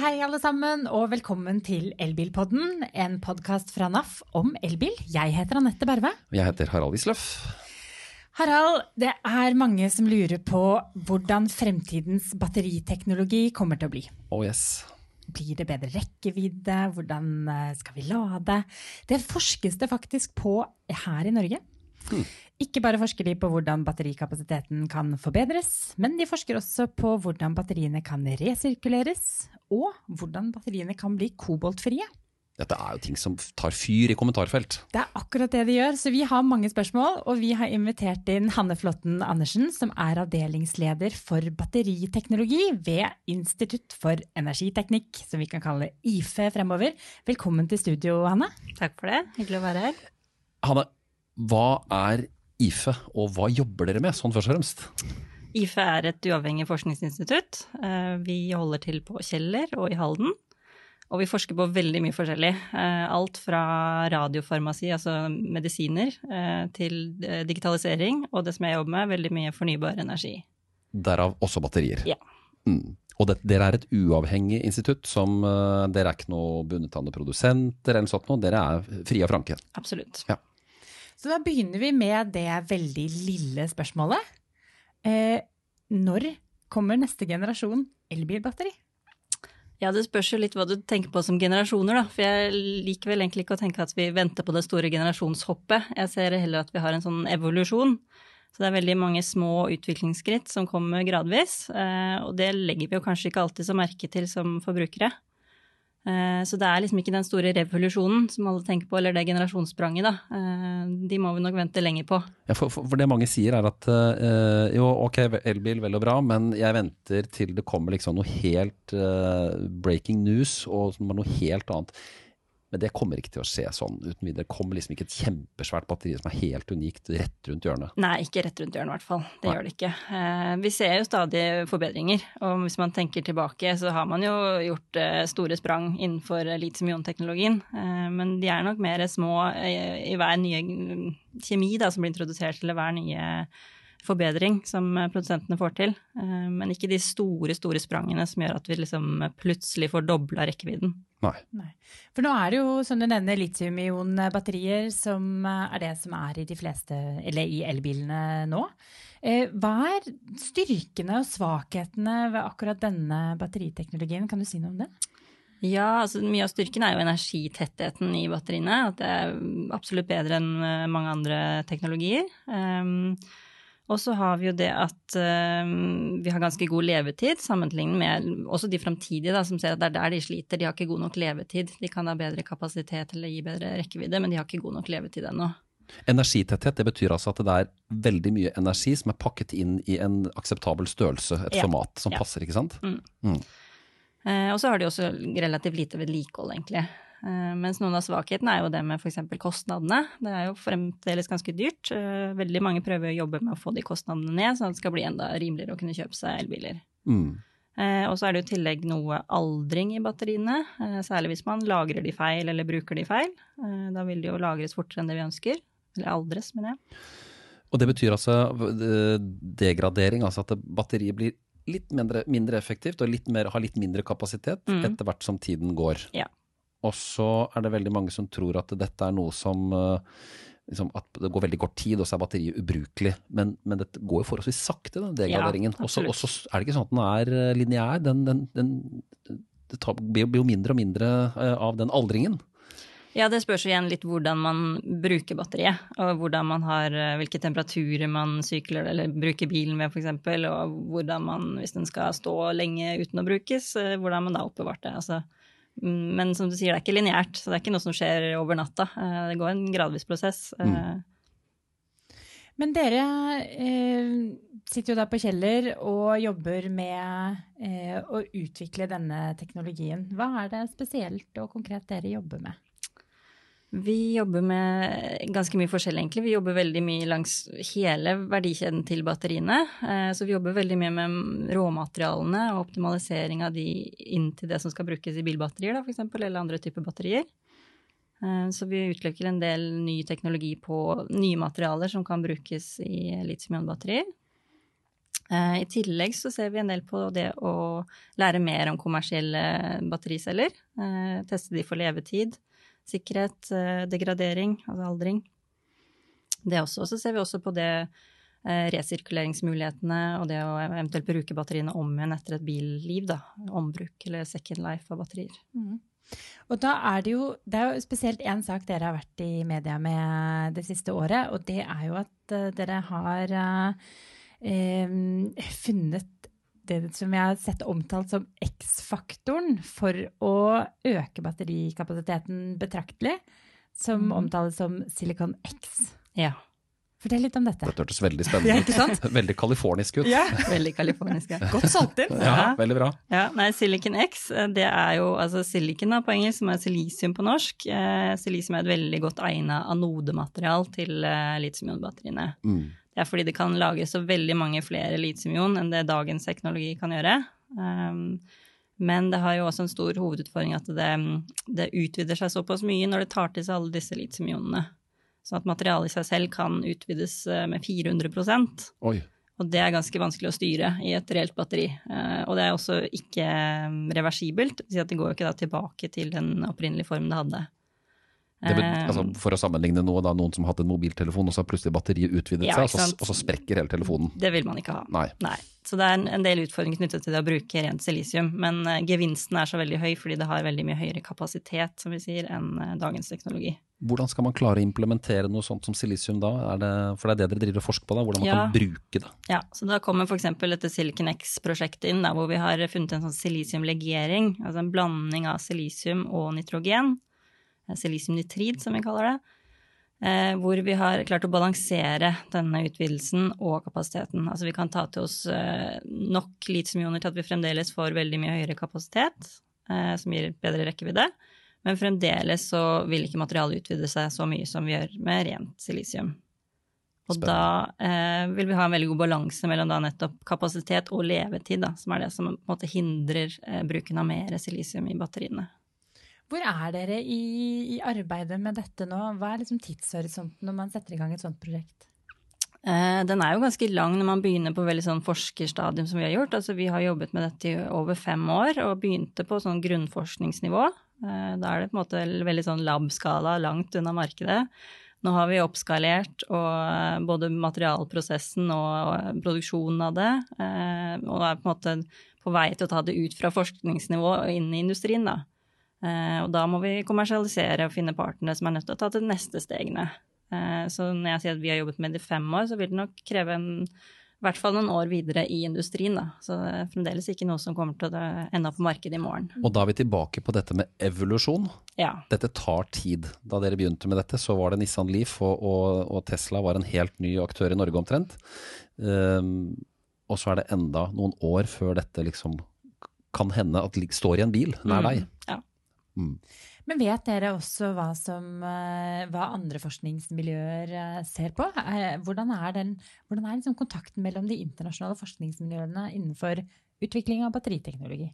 hei alle sammen, og velkommen til Elbilpodden, en podkast fra NAF om elbil. Jeg heter Anette Berve. Jeg heter Harald Isløff. Harald, det er mange som lurer på hvordan fremtidens batteriteknologi kommer til å bli. Oh yes. Blir det bedre rekkevidde? Hvordan eh, skal vi lade? Det forskes det faktisk på her i Norge. Hmm. Ikke bare forsker de på hvordan batterikapasiteten kan forbedres, men de forsker også på hvordan batteriene kan resirkuleres, og hvordan batteriene kan bli koboltfrie. Dette er jo ting som tar fyr i kommentarfelt. Det er akkurat det de gjør, så vi har mange spørsmål. Og vi har invitert inn Hanne Flåtten Andersen, som er avdelingsleder for batteriteknologi ved Institutt for energiteknikk, som vi kan kalle IFE fremover. Velkommen til studio, Hanne. Takk for det. Hyggelig å være her. Hanne, hva er IFE, og hva jobber dere med, sånn først og fremst? IFE er et uavhengig forskningsinstitutt. Eh, vi holder til på Kjeller og i Halden. Og vi forsker på veldig mye forskjellig. Eh, alt fra radiofarmasi, altså medisiner, eh, til digitalisering, og det som jeg jobber med, veldig mye fornybar energi. Derav også batterier? Ja. Mm. Og det, dere er et uavhengig institutt som Dere er ikke noe bundet av noen produsenter eller noe sånt noe, dere er frie og franke? Absolutt. Ja. Så da begynner vi med det veldig lille spørsmålet. Eh, når kommer neste generasjon elbilbatteri? Ja, Det spørs jo litt hva du tenker på som generasjoner, da. For jeg liker vel egentlig ikke å tenke at vi venter på det store generasjonshoppet. Jeg ser heller at vi har en sånn evolusjon. Så det er veldig mange små utviklingsskritt som kommer gradvis. Eh, og det legger vi jo kanskje ikke alltid så merke til som forbrukere. Eh, så det er liksom ikke den store revolusjonen som alle tenker på, eller det generasjonsspranget, da. Eh, de må vi nok vente lenger på. Ja, for, for, det mange sier er at uh, jo, ok, elbil, vel og bra, men jeg venter til det kommer liksom noe helt breaking news og noe helt annet. Men det kommer ikke til å skje sånn uten videre. Det kommer liksom ikke et kjempesvært batteri som er helt unikt rett rundt hjørnet. Nei, ikke rett rundt hjørnet i hvert fall. Det Nei. gjør det ikke. Eh, vi ser jo stadig forbedringer. Og hvis man tenker tilbake, så har man jo gjort eh, store sprang innenfor litium-ion-teknologien. Eh, men de er nok mer små i hver nye kjemi da, som blir introdusert, eller hver nye forbedring som produsentene får til. Men ikke de store, store sprangene som gjør at vi liksom plutselig får dobla rekkevidden. Nei. Nei. For nå er det jo, som du nevner, litium-ion-batterier som er det som er i de fleste, eller i elbilene nå. Eh, hva er styrkene og svakhetene ved akkurat denne batteriteknologien? Kan du si noe om det? Ja, altså mye av styrken er jo energitettheten i batteriene. At det er absolutt bedre enn mange andre teknologier. Um, og så har vi jo det at uh, vi har ganske god levetid, sammenlignet med også de framtidige, da, som ser at det er der de sliter. De har ikke god nok levetid. De kan ha bedre kapasitet eller gi bedre rekkevidde, men de har ikke god nok levetid ennå. Energitetthet det betyr altså at det er veldig mye energi som er pakket inn i en akseptabel størrelse, et ja. format som ja. passer, ikke sant? Mm. Mm. Uh, og så har de også relativt lite vedlikehold, egentlig. Eh, mens noen av svakhetene er jo det med f.eks. kostnadene. Det er jo fremdeles ganske dyrt. Eh, veldig mange prøver å jobbe med å få de kostnadene ned, sånn at det skal bli enda rimeligere å kunne kjøpe seg elbiler. Mm. Eh, og så er det jo i tillegg noe aldring i batteriene, særlig hvis man lagrer de feil eller bruker de feil. Da vil de jo lagres fortere enn det vi ønsker. Eller aldres, mener jeg. Og det betyr altså degradering, altså at batteriet blir litt mindre, mindre effektivt og litt mer, har litt mindre kapasitet mm. etter hvert som tiden går. Ja. Og så er det veldig mange som tror at dette er noe som eh, liksom, At det går veldig kort tid, og så er batteriet ubrukelig. Men, men det går jo forholdsvis sakte, den degraderingen. Ja, og så er det ikke sånn at den er eh, lineær. Den, den, den, det tar, blir jo mindre og mindre eh, av den aldringen. Ja, det spørs igjen litt hvordan man bruker batteriet. Og hvordan man har, hvilke temperaturer man sykler eller bruker bilen med f.eks. Og hvordan man, hvis den skal stå lenge uten å brukes, hvordan man da oppbevarte det. Altså, men som du sier, det er ikke lineært, så det er ikke noe som skjer over natta. Eh, det går en gradvis prosess. Mm. Eh. Men dere eh, sitter jo da på Kjeller og jobber med eh, å utvikle denne teknologien. Hva er det spesielt og konkret dere jobber med? Vi jobber med ganske mye forskjellig, egentlig. Vi jobber veldig mye langs hele verdikjeden til batteriene. Eh, så vi jobber veldig mye med råmaterialene og optimalisering av de inn til det som skal brukes i bilbatterier, da, f.eks., eller andre typer batterier. Eh, så vi utløker en del ny teknologi på nye materialer som kan brukes i litium-ion-batterier. I tillegg så ser vi en del på det å lære mer om kommersielle battericeller. Teste de for levetid, sikkerhet, degradering, altså aldring. Det også. Så ser vi også på det resirkuleringsmulighetene og det å eventuelt bruke batteriene om igjen etter et billiv. da, Ombruk eller second life av batterier. Mm. Og da er det jo Det er jo spesielt én sak dere har vært i media med det siste året, og det er jo at uh, dere har eh, funnet det som jeg har sett omtalt som X-faktoren for å øke batterikapasiteten betraktelig, som mm. omtales som Silicon X. Ja. Fortell litt om dette. Dette hørtes veldig spennende ut. veldig californisk ut. Ja, veldig californisk, ja. Godt solgt inn. Ja, veldig bra. Ja, nei, Silicon X, eh, det er jo altså silicon på engelsk, som er silisium på norsk. Eh, silisium er et veldig godt egna anodematerial til eh, litium-ionbatteriene. Mm. Det er fordi det kan lage så veldig mange flere litium-ion enn det dagens teknologi kan gjøre. Um, men det har jo også en stor hovedutfordring at det, det utvider seg såpass mye når det tar til seg alle disse litiumionene. Sånn at materialet i seg selv kan utvides eh, med 400 Oi. Og det er ganske vanskelig å styre i et reelt batteri. Eh, og det er også ikke eh, reversibelt, det, det går jo ikke tilbake til den opprinnelige formen det hadde. Det, altså, for å sammenligne noe, da, noen som har hatt en mobiltelefon, og så har plutselig batteriet utvidet ja, seg, og så, og så, sprekker hele telefonen. Det vil man ikke ha. Nei. Nei. Så det er en, del utfordringer knyttet til det å bruke rent silisium. Men uh, gevinsten er så veldig høy fordi det har veldig mye høyere kapasitet, som vi sier, enn uh, dagens teknologi. Hvordan skal man klare å implementere noe sånt som silisium da? Det, for det er det dere driver og forsker på, da, hvordan man ja. kan bruke det? Ja, så da kommer f.eks. dette Silicon X-prosjektet inn, da, hvor vi har funnet en sånn silisiumlegering, altså en blanding av silisium og nitrogen silisiumnitrid, som vi kaller det. Eh, hvor vi har klart å balansere denne utvidelsen og kapasiteten. Altså vi kan ta til oss eh, nok litiumioner til at vi fremdeles får veldig mye høyere kapasitet, eh, som gir bedre rekkevidde. Men fremdeles så vil ikke materialet utvide seg så mye som vi gjør med rent silisium. Og Spennende. da eh, vil vi ha en veldig god balanse mellom da nettopp kapasitet og levetid, da, som er det som på en måte hindrer eh, bruken av mer silisium i batteriene. Hvor er dere i, i, arbeidet med dette nå? Hva er liksom tidshorisonten når man setter i gang et sånt prosjekt? Eh, den er jo ganske lang når man begynner på veldig sånn forskerstadium som vi har gjort. Altså, vi har jobbet med dette i over fem år og begynte på sånn grunnforskningsnivå. Eh, da er det på en måte veldig sånn lab-skala langt unna markedet. Nå har vi oppskalert og både materialprosessen og produksjonen av det. Eh, og er på en måte på vei til å ta det ut fra forskningsnivå og inn i industrien, da. Eh, og da må vi kommersialisere og finne partnere som er nødt til å ta til neste stegene. Eh, så når jeg sier at vi har jobbet med det i fem år, så vil det nok kreve en, i hvert fall noen år videre i industrien. Da. Så det er fremdeles ikke noe som kommer til å ende opp på markedet i morgen. Og da er vi tilbake på dette med evolusjon. Ja. Dette tar tid. Da dere begynte med dette, så var det Nissan Leaf, og, og, og Tesla var en helt ny aktør i Norge omtrent. Um, og så er det enda noen år før dette liksom kan hende at det står i en bil nær deg. Mm, ja. Mm. Men vet dere også hva, som, eh, hva andre forskningsmiljøer eh, ser på? Hvordan er, den, hvordan er liksom kontakten mellom de internasjonale forskningsmiljøene innenfor utvikling av batteriteknologi?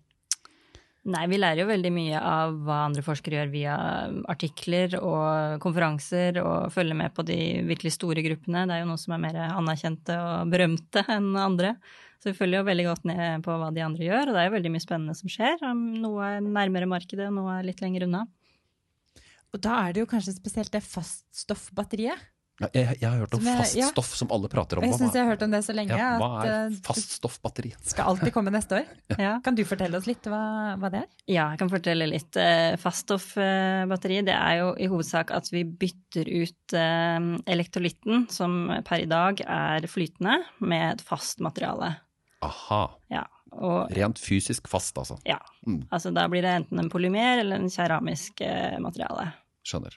Nei, vi lærer jo veldig mye av hva andre forskere gjør via artikler og konferanser, og følger med på de virkelig store gruppene. Det er jo noe som er mer anerkjente og berømte enn andre. Så vi følger jo veldig godt ned på hva de andre gjør, og det er jo veldig mye spennende som skjer. Noe er nærmere markedet, og noe er litt lenger unna. Og da er det jo kanskje spesielt det faststoffbatteriet. Ja, jeg, jeg, har hørt om faststoff fast stoff som alle prater om. Jeg syns jeg har hørt om det så lenge. Ja, hva er eh, faststoffbatteri? Skal alltid komme neste år. ja. Kan du fortelle oss litt hva, hva, det er? Ja, jeg kan fortelle litt. Eh, faststoffbatteri det er jo i hovedsak at vi bytter ut elektrolitten, elektrolytten, som per i dag er flytende, med et fast materiale. Aha. Ja, og, Rent fysisk fast, altså? Ja. Mm. Altså da blir det enten en polymer eller en keramisk materiale. Skjønner.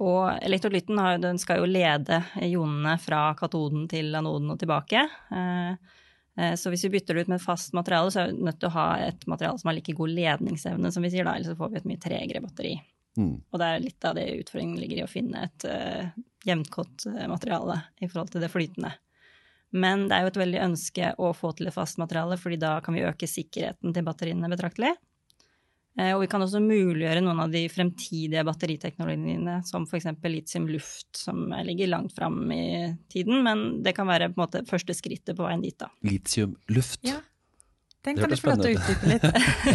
Og elektrolytten den skal jo lede ionene fra katoden til anoden og tilbake. Eh, eh, så hvis vi bytter det ut med fast materiale, så er vi nødt til å ha et materiale som har like god ledningsevne, som vi sier da, ellers får vi et mye tregere batteri. Mm. Og det er litt av det utfordringen ligger i å finne et uh, jevntgått materiale i forhold til det flytende. Men det er jo et veldig ønske å få til et fast materiale, fordi da kan vi øke sikkerheten til batteriene betraktelig. Eh, og vi kan også muliggjøre noen av de fremtidige batteriteknologiene, som f.eks. litium luft, som ligger langt fram i tiden, men det kan være på en måte første skrittet på veien dit, da. Litium luft? Ja. Den kan du få lov til å utdype litt.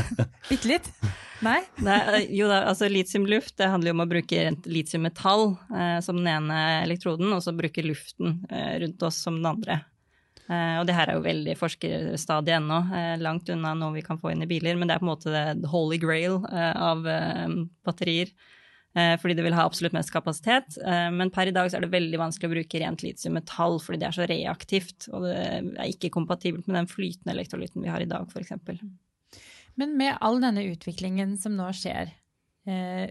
Bitte litt? Nei? Nei? Jo da, altså litiumluft det handler jo om å bruke litiummetall eh, som den ene elektroden, og så bruke luften eh, rundt oss som den andre. Eh, og det her er jo veldig forskerstadig ennå, eh, langt unna noe vi kan få inn i biler. Men det er på en måte det holy grail eh, av batterier. Fordi det vil ha absolutt mest kapasitet. Men per i dag så er det veldig vanskelig å bruke rent litiummetall fordi det er så reaktivt. Og det er ikke kompatibelt med den flytende elektrolytten vi har i dag, f.eks. Men med all denne utviklingen som nå skjer,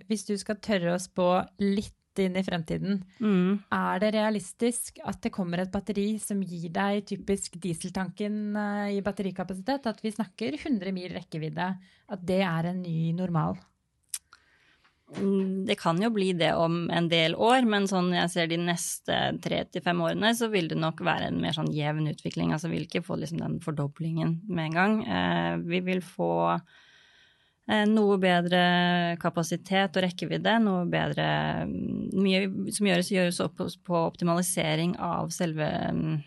hvis du skal tørre å spå litt inn i fremtiden. Mm. Er det realistisk at det kommer et batteri som gir deg typisk dieseltanken eh, i batterikapasitet? At vi snakker 100 mil rekkevidde? At det er en ny normal? Mm, det kan jo bli det om en del år, men sånn jeg ser de neste tre til fem årene, så vil det nok være en mer sånn jevn utvikling. Altså vi vil ikke få liksom den fordoblingen med en gang. Eh, vi vil få Eh, noe bedre kapasitet og rekkevidde, noe bedre mm, Mye som gjøres, gjøres opp på optimalisering av selve mm,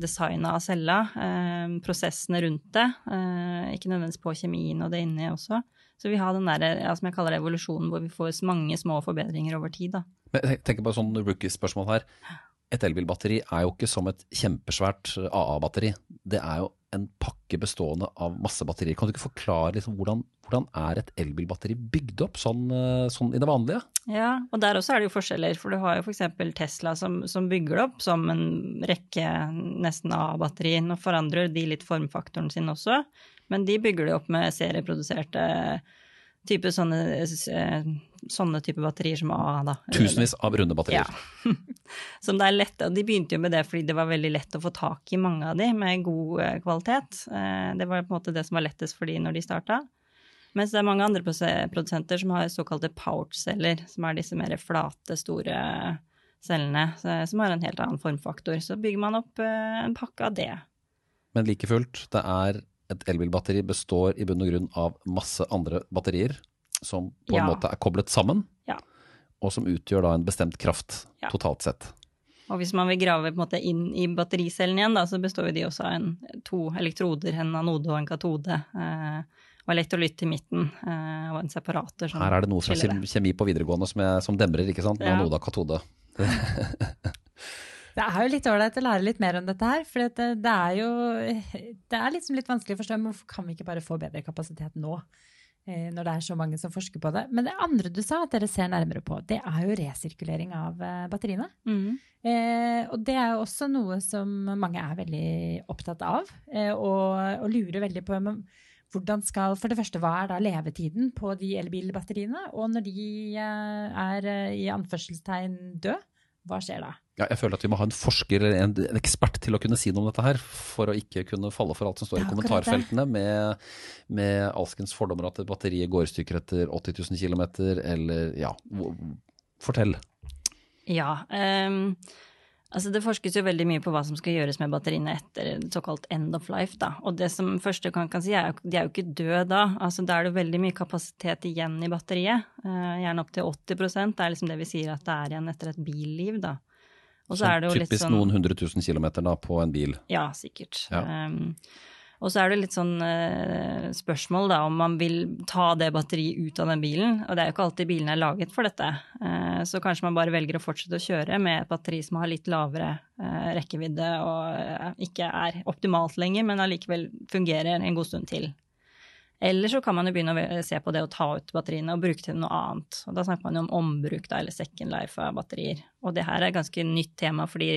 designet av cella. Eh, prosessene rundt det. Eh, ikke nødvendigvis på kjemien og det inni også. Så vi har den der, ja, som jeg kaller evolusjonen hvor vi får mange små forbedringer over tid. Da. Men jeg tenker på sånn rookie-spørsmål her. Et elbilbatteri er jo ikke som et kjempesvært AA-batteri. Det er jo en pakke bestående av masse batterier. Kan du ikke forklare liksom hvordan, hvordan, er et elbilbatteri bygd opp sånn, eh, sånn, i det vanlige? Ja, og der også er det jo forskjeller. For du har jo f.eks. Tesla som, som, bygger det opp som en rekke nesten A-batterier. Nå forandrer de litt formfaktoren sin også, men de bygger det opp med serieproduserte type sånne, eh, sånne type batterier som A. da. Tusenvis av runde batterier. Ja. som det er lett, og De begynte jo med det fordi det var veldig lett å få tak i mange av de med god eh, kvalitet. Eh, det var på en måte det som var lettest for de når de starta. Mens det er mange andre produsenter som har såkalte pouch-celler, som er disse mer flate, store cellene, som har en helt annen formfaktor. Så bygger man opp en pakke av det. Men like fullt, det er et elbilbatteri består i bunn og grunn av masse andre batterier som på en måte er koblet sammen, ja. og som utgjør da en bestemt kraft ja. totalt sett. Og hvis man vil grave inn i battericellen igjen, da, så består de også av en, to elektroder, en anode og en katode. Eh, og elektrolytt i midten, eh, og en separator. Her er det noe slags kjemi på videregående som, jeg, som demrer, ikke sant? Med ja. anode og katode. Det er jo litt ålreit å lære litt mer om dette her. For det, det, er jo det er liksom litt vanskelig å forstå. Men hvorfor kan vi ikke bare få bedre kapasitet nå? Eh, når det er så mange som forsker på det. Men det andre du sa at dere ser nærmere på, det er jo resirkulering av eh, batteriene. Mm. Eh, og det er jo også noe som mange er veldig opptatt av, eh, og, og, lurer veldig på. Men hvordan skal, for det første, hva er da levetiden på de elbilbatteriene? Og når de eh, er eh, i anførselstegn døde, hva skjer da? Ja, jeg føler at vi må ha en forsker eller en, en, ekspert til å kunne si noe om dette her, for å ikke kunne falle for alt som står i kommentarfeltene med, med alskens fordommer at batteriet går i stykker etter 80 000 km, eller ja, fortell. Ja, um, altså det forskes jo veldig mye på hva som skal gjøres med batteriene etter såkalt end of life, da. Og det som første kan, kan si, er at de er jo ikke døde da. Altså da er det veldig mye kapasitet igjen i batteriet. Uh, gjerne opptil 80% det er liksom det vi sier at det er igjen etter et billiv, da. Og så er det jo litt sånn noen hundre tusen kilometer da, på en bil. Ja, sikkert. Ja. Um, og så er det litt sånn uh, spørsmål da, om man vil ta det batteriet ut av den bilen. Og det er jo ikke alltid bilene er laget for dette. Uh, så kanskje man bare velger å fortsette å kjøre med et batteri som har litt lavere uh, rekkevidde og ikke er optimalt lenger, men allikevel fungerer en god stund til. Eller så kan man jo begynne å se på det å ta ut batteriene og bruke til noe annet. Og da snakker man jo om ombruk da, eller second life av batterier. Og det her er et ganske nytt tema fordi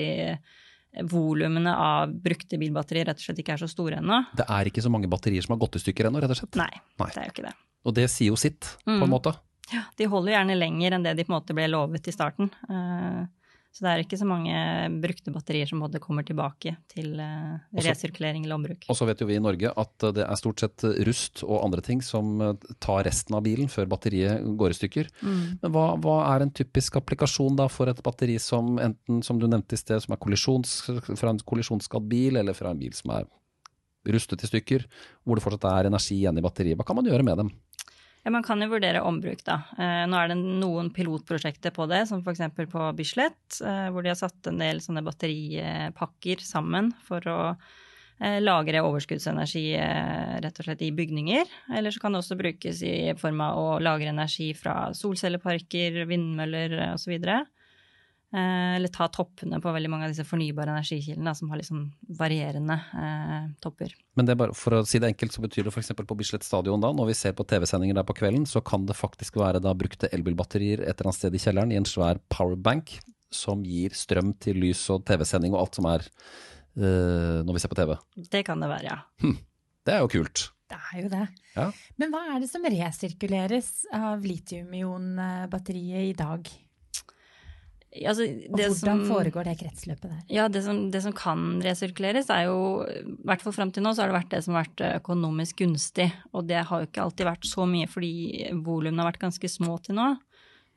volumene av brukte bilbatterier rett og slett ikke er så store ennå. Det er ikke så mange batterier som har gått i stykker ennå, rett og slett? Nei, Nei, det er jo ikke det. Og det sier jo sitt, på en mm. måte? Ja, de holder gjerne lenger enn det de på en måte ble lovet i starten. Uh, så det er ikke så mange brukte batterier som både kommer tilbake til uh, resirkulering eller ombruk. Og så vet jo vi i Norge at det er stort sett rust og andre ting som eh, tar resten av bilen før batteriet går i stykker. Mm. Men hva, hva, er en typisk applikasjon da for et batteri som enten, som du nevnte i sted, som er fra en kollisjonsskadd bil, eller fra en bil som er rustet i stykker, hvor det fortsatt er energi igjen i batteriet. Hva kan man gjøre med dem? Ja, Man kan jo vurdere ombruk, da. Eh, nå er det noen pilotprosjekter på det, som f.eks. på Bislett, eh, hvor de har satt en del sånne batteripakker sammen for å eh, lagre overskuddsenergi rett og slett i bygninger. Eller så kan det også brukes i form av å lagre energi fra solcelleparker, vindmøller osv. Eh, eller ta toppene på veldig mange av disse fornybare energikildene som har liksom varierende eh, topper. Men det er bare, for å si det enkelt, så betyr det f.eks. på Bislett stadion da, når vi ser på TV-sendinger der på kvelden, så kan det faktisk være da brukte elbilbatterier et eller annet sted i kjelleren i en svær powerbank som gir strøm til lys og TV-sending og alt som er eh, når vi ser på TV. Det kan det være, ja. Hm. Det er jo kult. Det er jo det. Ja. Men hva er det som resirkuleres av litium-ion-batteriet i dag? Altså, hvordan som, foregår det kretsløpet der? Ja, det som, det som, kan resirkuleres, er jo I hvert fall fram til nå så har det vært det som har vært økonomisk gunstig. Og det har jo ikke alltid vært så mye fordi volumene har vært ganske små til nå.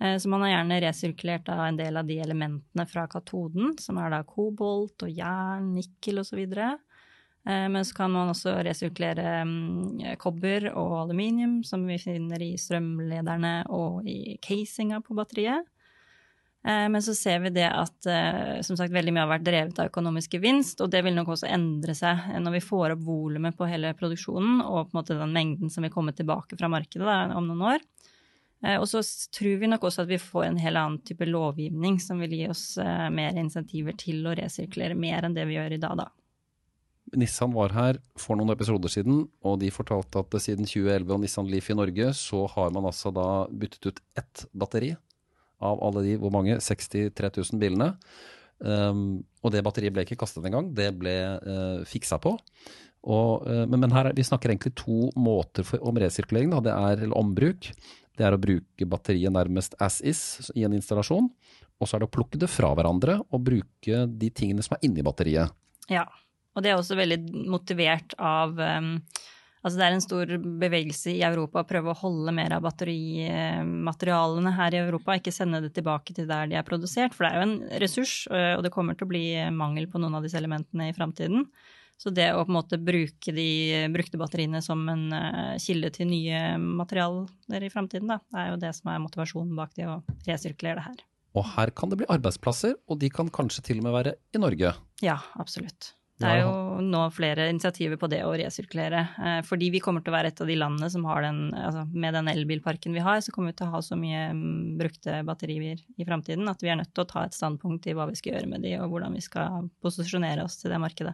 Eh, så man har gjerne resirkulert av en del av de elementene fra katoden, som er da kobolt og jern, nikkel osv. Eh, men så kan man også resirkulere mm, kobber og aluminium, som vi finner i strømlederne og i casinga på batteriet. Eh, men så ser vi det at eh, som sagt, veldig mye har vært drevet av økonomisk gevinst, og det vil nok også endre seg når vi får opp volumet på hele produksjonen og på en måte den mengden som vil komme tilbake fra markedet da, om noen år. Eh, og så tror vi nok også at vi får en helt annen type lovgivning som vil gi oss mer insentiver til å resirkulere mer enn det vi gjør i dag, da. Nissan var her for noen episoder siden, og de fortalte at siden 2011 og Nissan Leaf i Norge, så har man altså da byttet ut ett batteri av alle de hvor mange? 63 000 bilene. Um, og det batteriet ble ikke kastet engang, det ble uh, fiksa på. Og, uh, men, men, her, vi snakker egentlig to måter for, om resirkulering. Da. Det er eller ombruk. Det er å bruke batteriet nærmest as is i en installasjon. Og så er det å plukke det fra hverandre og bruke de tingene som er inni batteriet. Ja, og det er også veldig motivert av um, Altså det er en stor bevegelse i Europa å prøve å holde mer av batterimaterialene her i Europa, ikke sende det tilbake til der de er produsert. For det er jo en ressurs, og det kommer til å bli mangel på noen av disse elementene i framtiden. Så det å på en måte bruke de brukte batteriene som en kilde til nye materialer i framtiden, da, er jo det som er motivasjonen bak det å resirkulere det her. Og her kan det bli arbeidsplasser, og de kan kanskje til og med være i Norge? Ja, absolutt. Det er jo nå flere initiativer på det å resirkulere. Eh, fordi vi kommer til å være et av de landene som har den altså Med den elbilparken vi har, så kommer vi til å ha så mye mm, brukte batterier i framtiden at vi er nødt til å ta et standpunkt i hva vi skal gjøre med de, og hvordan vi skal posisjonere oss til det markedet.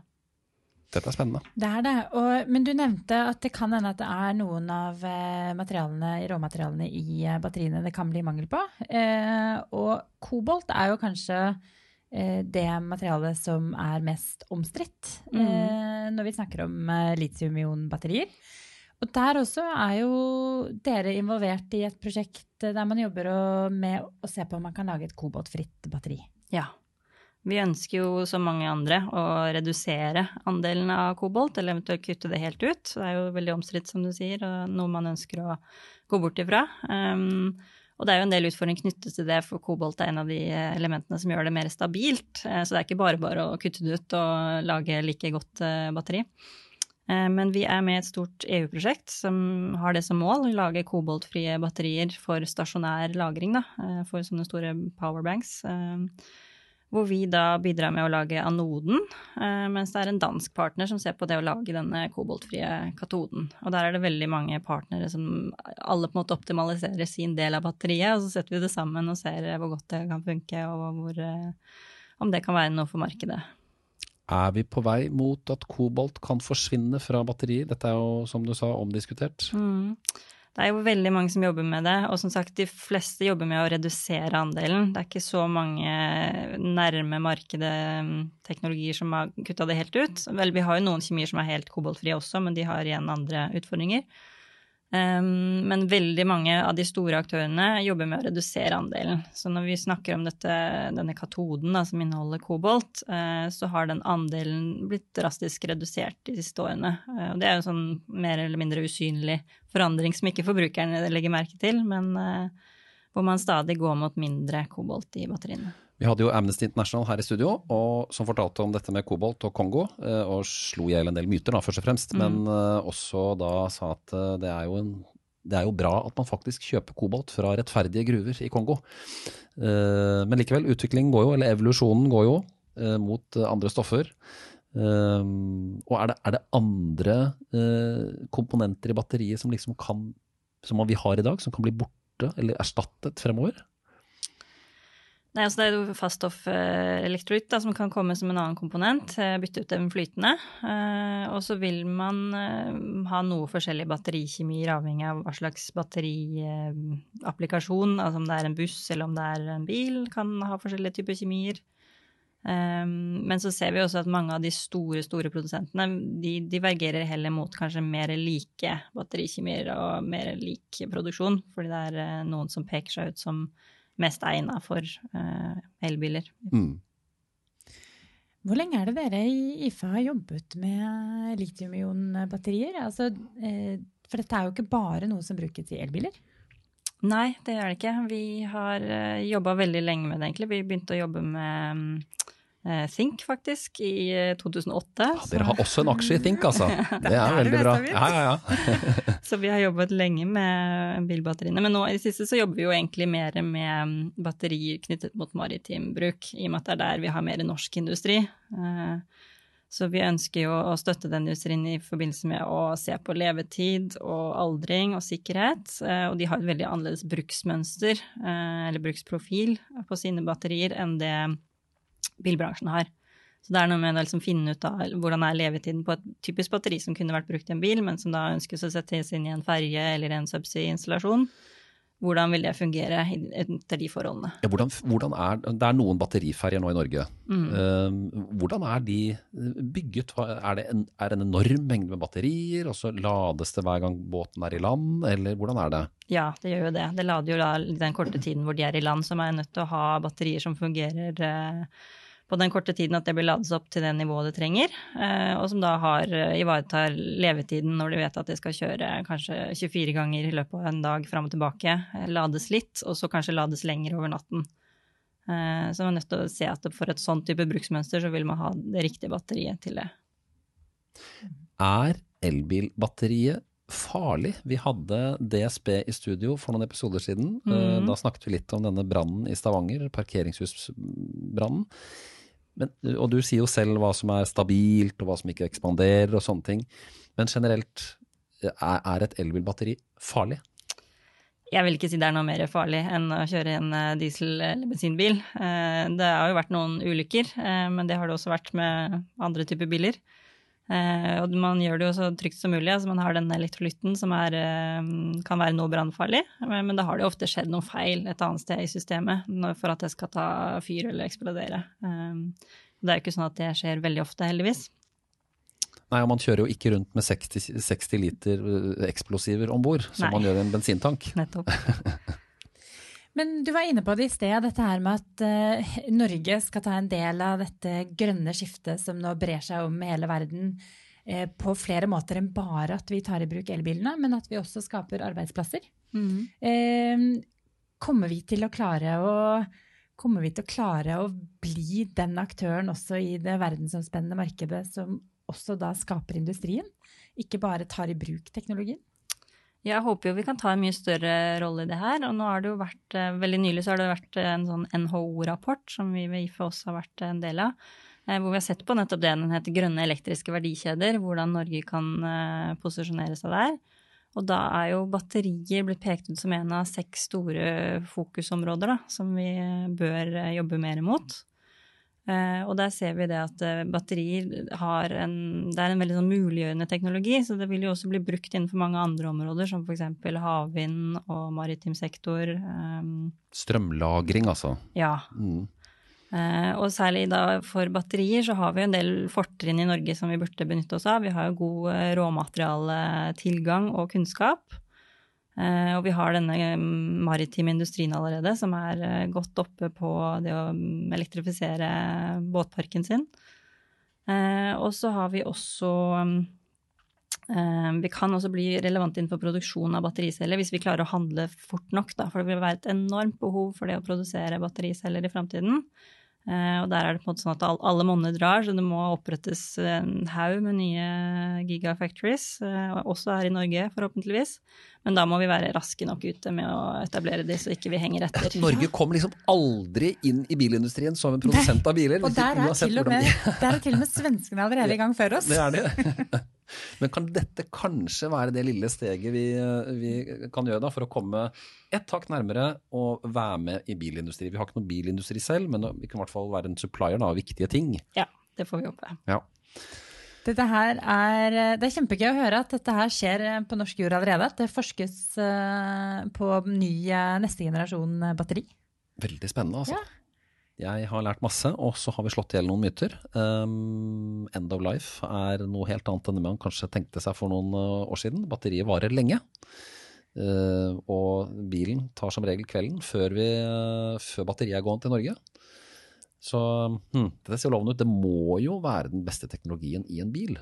Dette er spennende. Det er det. Og, men du nevnte at det kan hende at det er noen av eh, materialene, råmaterialene i eh, batteriene det kan bli mangel på. og kobolt er jo kanskje det materialet som er mest omstridt mm. Eh, når vi snakker om eh, litium-ion-batterier. Og der også er jo dere involvert i et prosjekt der man jobber med å se på om man kan lage et koboltfritt batteri. Ja. Vi ønsker jo, som mange andre, å redusere andelen av kobolt, eller eventuelt kutte det helt ut. Det er jo veldig omstridt, som du sier, og noe man ønsker å gå bort ifra. Um, og det er jo en del utfordringer knyttet til det, for kobolt er en av de elementene som gjør det mer stabilt. Eh, så det er ikke bare bare å kutte det ut og lage like godt eh, batteri. Eh, men vi er med i et stort EU-prosjekt som har det som mål å lage koboltfrie batterier for stasjonær lagring, da, for sånne store powerbanks. Hvor vi da bidrar med å lage anoden, eh, mens det er en dansk partner som ser på det å lage denne koboltfrie katoden. Og der er det veldig mange partnere som alle på en måte optimaliserer sin del av batteriet, og så setter vi det sammen og ser hvor godt det kan funke, og hvor, eh, om det kan være noe for markedet. Er vi på vei mot at kobolt kan forsvinne fra batteriet? Dette er jo, som du sa, omdiskutert. Mm. Det er jo veldig mange som jobber med det, og som sagt, de fleste jobber med å redusere andelen. Det er ikke så mange nærme markedet mm, teknologier som har kutta det helt ut. Vel, vi har jo noen kjemier som er helt koboltfrie også, men de har igjen andre utfordringer. Men veldig mange av de store aktørene jobber med å redusere andelen. Så når vi snakker om dette, denne katoden da, som inneholder kobolt, uh, så har den andelen blitt drastisk redusert de siste årene. Uh, og det er jo sånn mer eller mindre usynlig forandring som ikke forbrukerne legger merke til, men uh, hvor man stadig går mot mindre kobolt i batteriene. Vi hadde jo Amnesty International her i studio, og, som fortalte om dette med kobolt og Kongo. Og slo i hjel en del myter, da, først og fremst. Mm. Men uh, også da sa at uh, det er jo en det er jo bra at man faktisk kjøper kobolt fra rettferdige gruver i Kongo. Eh, men likevel, utviklingen går jo, eller evolusjonen går jo, eh, mot andre stoffer. Og er det, er det andre komponenter i batteriet som liksom kan, som vi har i dag, som kan bli borte eller erstattet fremover? Nei, altså Det er jo faststoff-elektrolytt som kan komme som en annen komponent. Eh, bytte ut den flytende. Eh, og så vil man eh, ha noe forskjellig batterikjemier avhengig av hva slags batteriapplikasjon. Altså om det er en buss eller om det er en bil, kan ha forskjellige typer kjemier. Men så ser vi også at mange av de store store produsentene de divergerer heller mot kanskje mer like batterikjemier og mer lik produksjon. Fordi det er noen som peker seg ut som mest egna for uh, elbiler. Mm. Hvor lenge er det dere i IFA har jobbet med litium-ion-batterier? Altså, eh, for dette er jo ikke bare noe som brukes i elbiler? Nei, det er det ikke. Vi har uh, jobba veldig lenge med det, egentlig. Vi begynte å jobbe med Eh, Think, faktisk, i 2008. Eh, ja, dere har også en aksje i Think, altså. Det er veldig bra. Ja, ja, ja. så vi har jobbet lenge med bilbatteriene. Men nå i det siste så jobber vi jo egentlig mer med mm, batterier knyttet mot maritim bruk, i og med at det er der vi har mer norsk industri. Eh, så vi ønsker jo å støtte den industrien i forbindelse med å se på levetid og aldring og sikkerhet. Og de har et veldig annerledes bruksmønster, eller bruksprofil, på sine batterier enn det bilbransjen har. Så det er noe med å liksom finne ut av hvordan er levetiden på et typisk batteri som kunne vært brukt i en bil, men som da ønskes å settes inn i en ferge eller en subsea-installasjon. Hvordan vil det fungere etter de forholdene? Ja, hvordan, hvordan er, det er noen batteriferjer nå i Norge. Mm. Uh, hvordan er de bygget? Er det en, er en enorm mengde med batterier, og så lades det hver gang båten er i land, eller hvordan er det? Ja, det gjør jo det. Det lader jo da den korte tiden hvor de er i land, som er nødt til å ha batterier som fungerer uh, på den korte tiden at det blir lades opp til det nivået det trenger, eh, og som da har, eh, ivaretar levetiden når de vet at de skal kjøre kanskje 24 ganger i løpet av en dag fram og tilbake. Eh, lades litt, og så kanskje lades lenger over natten. Så man er nødt til å se at for et sånn type bruksmønster så vil man ha det riktige batteriet til det. Er elbilbatteriet farlig. Vi hadde DSB i studio for noen episoder siden. Mm. Da snakket vi litt om denne brannen i Stavanger, parkeringshusbrannen. Men, og du sier jo selv hva som er stabilt, og hva som ikke ekspanderer, og sånne ting. Men generelt, er, er et elbilbatteri farlig? Jeg vil ikke si det er noe mer farlig enn å kjøre en eh, diesel- eller bensinbil. Eh, det har jo vært noen ulykker, eh, men det har det også vært med andre typer biler. Og man gjør det jo så trygt som mulig. altså Man har den elektrolytten som er, kan være noe brannfarlig, men da har det ofte skjedd noe feil et annet sted i systemet for at det skal ta fyr eller eksplodere. Det er jo ikke sånn at det skjer veldig ofte, heldigvis. Nei, og man kjører jo ikke rundt med 60, 60 liter eksplosiver om bord, som Nei. man gjør i en bensintank. Nettopp. Men du var inne på det i sted, dette her med at uh, Norge skal ta en del av dette grønne skiftet som nå brer seg om hele verden uh, på flere måter enn bare at vi tar i bruk elbilene, men at vi også skaper arbeidsplasser. Mm. Uh, kommer vi til å klare å Kommer vi til å klare å bli den aktøren også i det verdensomspennende markedet som også da skaper industrien? Ikke bare tar i bruk teknologien? Jeg håper jo vi kan ta en mye større rolle i det her. Og nå har det jo vært, eh, veldig nylig så har det vært eh, en sånn NHO-rapport som vi ved IFE også har vært en del av. Eh, hvor vi har sett på nettopp det den heter grønne elektriske verdikjeder. Hvordan Norge kan posisjonere seg der. Og da er jo batterier blitt pekt ut som en av seks store fokusområder da, som vi bør jobbe mer mot. Uh, og der ser vi det at uh, batterier har en Det er en veldig sånn muliggjørende teknologi, så det vil jo også bli brukt innenfor mange andre områder, som f.eks. havvind og maritim sektor. Um, Strømlagring, altså. Ja. Mm. Uh, og særlig da for batterier så har vi en del fortrinn i Norge som vi burde benytte oss av. Vi har jo god råmaterialetilgang og kunnskap. Eh, og vi har denne mm, maritime industrien allerede, som er eh, godt oppe på det å mm, elektrifisere båtparken sin. Eh, og så har vi også mm, Vi kan også bli relevante innenfor produksjon av battericeller hvis vi klarer å handle fort nok, da, for det vil være et enormt behov for det å produsere battericeller i framtiden. Eh, og der er det på en måte sånn at alle monner drar, så det må opprettes en haug med nye gigafactories, eh, også her i Norge forhåpentligvis. Men da må vi være raske nok ute med å etablere de, så ikke vi henger etter. Norge kommer liksom aldri inn i bilindustrien som en produsent av biler. Og der er, til og, med, der er til og med svenskene allerede i gang før oss. Det er det. Men kan dette kanskje være det lille steget vi, vi kan gjøre da, for å komme et hakk nærmere og være med i bilindustri? Vi har ikke noen bilindustri selv, men vi kan i hvert fall være en supplier av viktige ting. Ja, det får vi håpe. Ja. Dette her er, det er kjempegøy å høre at dette her skjer på norsk jord allerede. At det forskes eh, på ny eh, neste generasjon batteri. Veldig spennende, altså. Ja. Jeg har lært masse, og så har vi slått i hjel noen myter. Um, end of life er noe helt annet enn det man kanskje tenkte seg for noen uh, år siden. Batteriet varer lenge. Uh, og bilen tar som regel kvelden før, vi, uh, før batteriet er gående til Norge. Så hmm, dette ser lovende ut. Det må jo være den beste teknologien i en bil.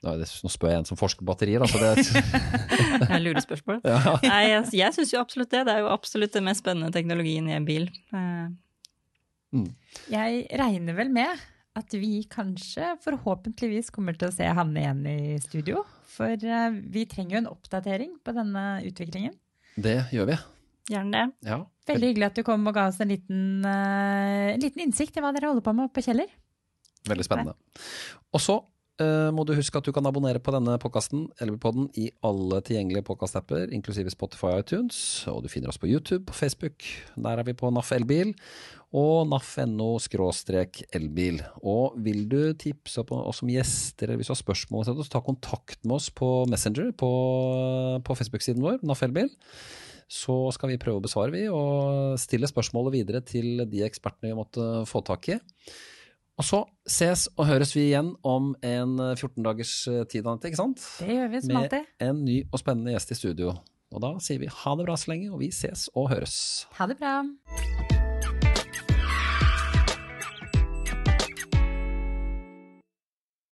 Nå spør jeg en som forsker på batterier, altså det er et lurespørsmål. Ja. Nei, jeg, jeg syns jo absolutt det. Det er jo absolutt den mest spennende teknologien i en bil. Uh, Mm. Jeg regner vel med at vi kanskje forhåpentligvis kommer til å se Hanne igjen i studio. For uh, vi trenger jo en oppdatering på denne utviklingen. Det gjør vi. Gjerne det. Ja. Veldig hyggelig at du kom og ga oss en liten, uh, en liten innsikt i hva dere holder på med på Kjeller. Veldig spennende. Og så må du huske at du kan abonnere på denne podkasten i alle tilgjengelige podkastapper, inklusive Spotify og iTunes. Og du finner oss på YouTube, på Facebook. Der er vi på NAF Elbil og naf.no elbil. Og vil du tipse på oss som gjester, eller hvis du har spørsmål, så ta kontakt med oss på Messenger på, på Facebook-siden vår, NAF Elbil. Så skal vi prøve å besvare, vi, og stille spørsmålet videre til de ekspertene vi måtte få tak i. Og så ses og høres vi igjen om en 14 dagers tid, Anette, ikke sant? Det gjør vi som alltid. Med en ny og spennende gjest i studio. Og da sier vi ha det bra så lenge, og vi ses og høres. Ha det bra.